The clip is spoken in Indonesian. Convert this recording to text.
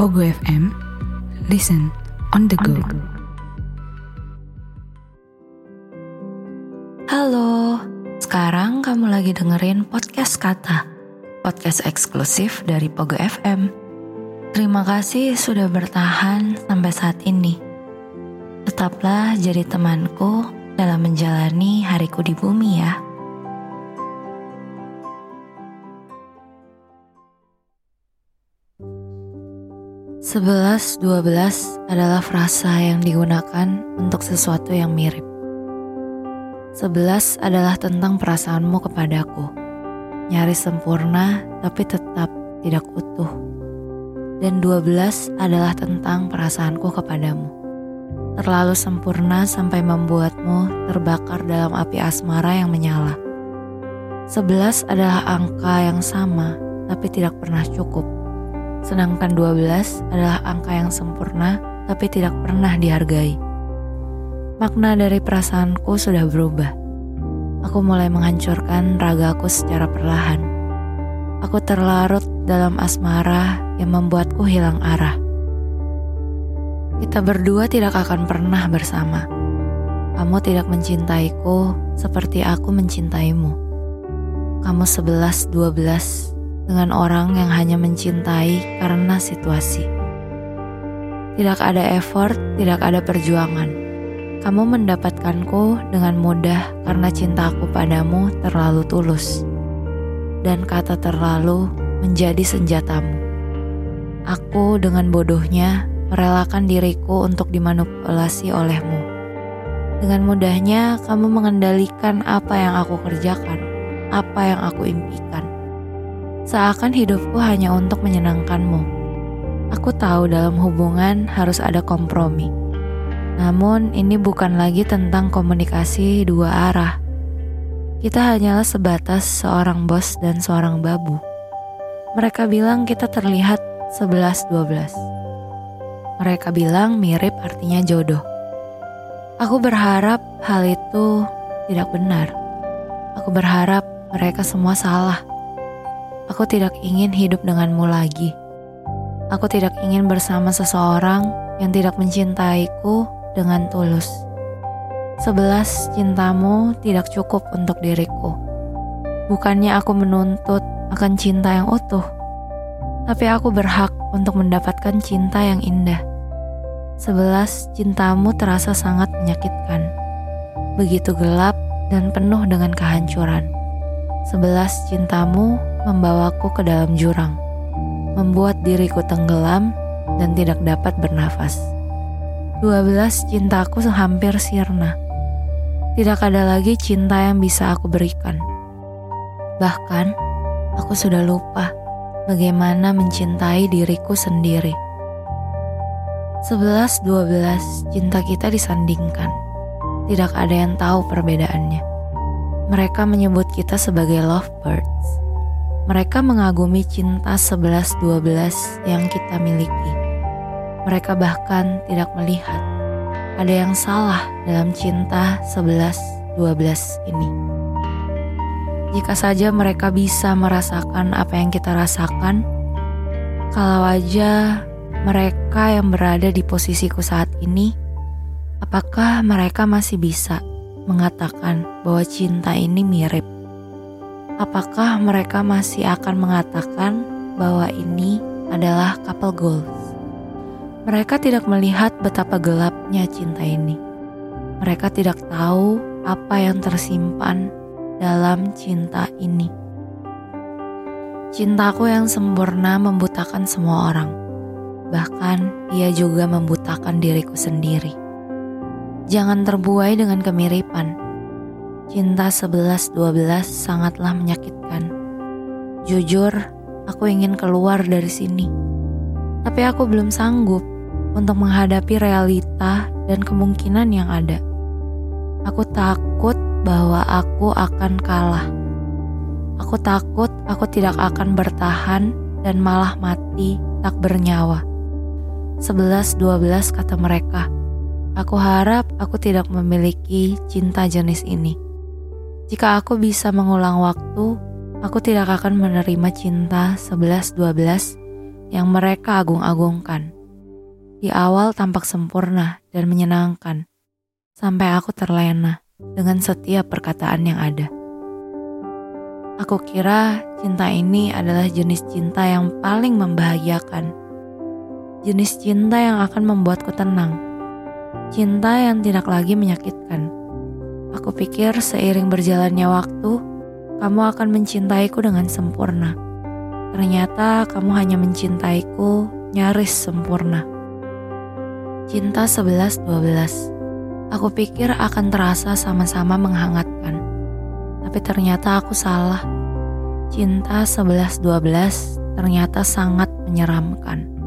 Pogo FM, listen on the go. Halo, sekarang kamu lagi dengerin podcast Kata, podcast eksklusif dari Pogo FM. Terima kasih sudah bertahan sampai saat ini. Tetaplah jadi temanku dalam menjalani hariku di bumi ya. Sebelas dua belas adalah frasa yang digunakan untuk sesuatu yang mirip. Sebelas adalah tentang perasaanmu kepadaku. Nyaris sempurna tapi tetap tidak utuh. Dan dua belas adalah tentang perasaanku kepadamu. Terlalu sempurna sampai membuatmu terbakar dalam api asmara yang menyala. Sebelas adalah angka yang sama tapi tidak pernah cukup. Sedangkan 12 adalah angka yang sempurna tapi tidak pernah dihargai. Makna dari perasaanku sudah berubah. Aku mulai menghancurkan ragaku secara perlahan. Aku terlarut dalam asmara yang membuatku hilang arah. Kita berdua tidak akan pernah bersama. Kamu tidak mencintaiku seperti aku mencintaimu. Kamu 11 12 dengan orang yang hanya mencintai karena situasi. Tidak ada effort, tidak ada perjuangan. Kamu mendapatkanku dengan mudah karena cintaku padamu terlalu tulus. Dan kata terlalu menjadi senjatamu. Aku dengan bodohnya merelakan diriku untuk dimanipulasi olehmu. Dengan mudahnya kamu mengendalikan apa yang aku kerjakan, apa yang aku impikan. Seakan hidupku hanya untuk menyenangkanmu. Aku tahu dalam hubungan harus ada kompromi. Namun ini bukan lagi tentang komunikasi dua arah. Kita hanyalah sebatas seorang bos dan seorang babu. Mereka bilang kita terlihat 11-12. Mereka bilang mirip artinya jodoh. Aku berharap hal itu tidak benar. Aku berharap mereka semua salah. Aku tidak ingin hidup denganmu lagi. Aku tidak ingin bersama seseorang yang tidak mencintaiku dengan tulus. Sebelas cintamu tidak cukup untuk diriku. Bukannya aku menuntut akan cinta yang utuh, tapi aku berhak untuk mendapatkan cinta yang indah. Sebelas cintamu terasa sangat menyakitkan, begitu gelap dan penuh dengan kehancuran. Sebelas cintamu membawaku ke dalam jurang, membuat diriku tenggelam dan tidak dapat bernafas. Dua belas cintaku hampir sirna. Tidak ada lagi cinta yang bisa aku berikan. Bahkan, aku sudah lupa bagaimana mencintai diriku sendiri. Sebelas dua belas cinta kita disandingkan. Tidak ada yang tahu perbedaannya. Mereka menyebut kita sebagai lovebirds. Mereka mengagumi cinta 11-12 yang kita miliki. Mereka bahkan tidak melihat ada yang salah dalam cinta 11-12 ini. Jika saja mereka bisa merasakan apa yang kita rasakan, kalau aja mereka yang berada di posisiku saat ini, apakah mereka masih bisa mengatakan bahwa cinta ini mirip? Apakah mereka masih akan mengatakan bahwa ini adalah couple goals? Mereka tidak melihat betapa gelapnya cinta ini. Mereka tidak tahu apa yang tersimpan dalam cinta ini. Cintaku yang sempurna membutakan semua orang. Bahkan ia juga membutakan diriku sendiri. Jangan terbuai dengan kemiripan Cinta 11-12 sangatlah menyakitkan. Jujur, aku ingin keluar dari sini. Tapi aku belum sanggup untuk menghadapi realita dan kemungkinan yang ada. Aku takut bahwa aku akan kalah. Aku takut aku tidak akan bertahan dan malah mati tak bernyawa. 11-12 kata mereka. Aku harap aku tidak memiliki cinta jenis ini. Jika aku bisa mengulang waktu, aku tidak akan menerima cinta 11-12 yang mereka agung-agungkan. Di awal tampak sempurna dan menyenangkan, sampai aku terlena dengan setiap perkataan yang ada. Aku kira cinta ini adalah jenis cinta yang paling membahagiakan. Jenis cinta yang akan membuatku tenang. Cinta yang tidak lagi menyakitkan. Aku pikir seiring berjalannya waktu, kamu akan mencintaiku dengan sempurna. Ternyata kamu hanya mencintaiku nyaris sempurna. Cinta 11-12 Aku pikir akan terasa sama-sama menghangatkan. Tapi ternyata aku salah. Cinta 11-12 ternyata sangat menyeramkan.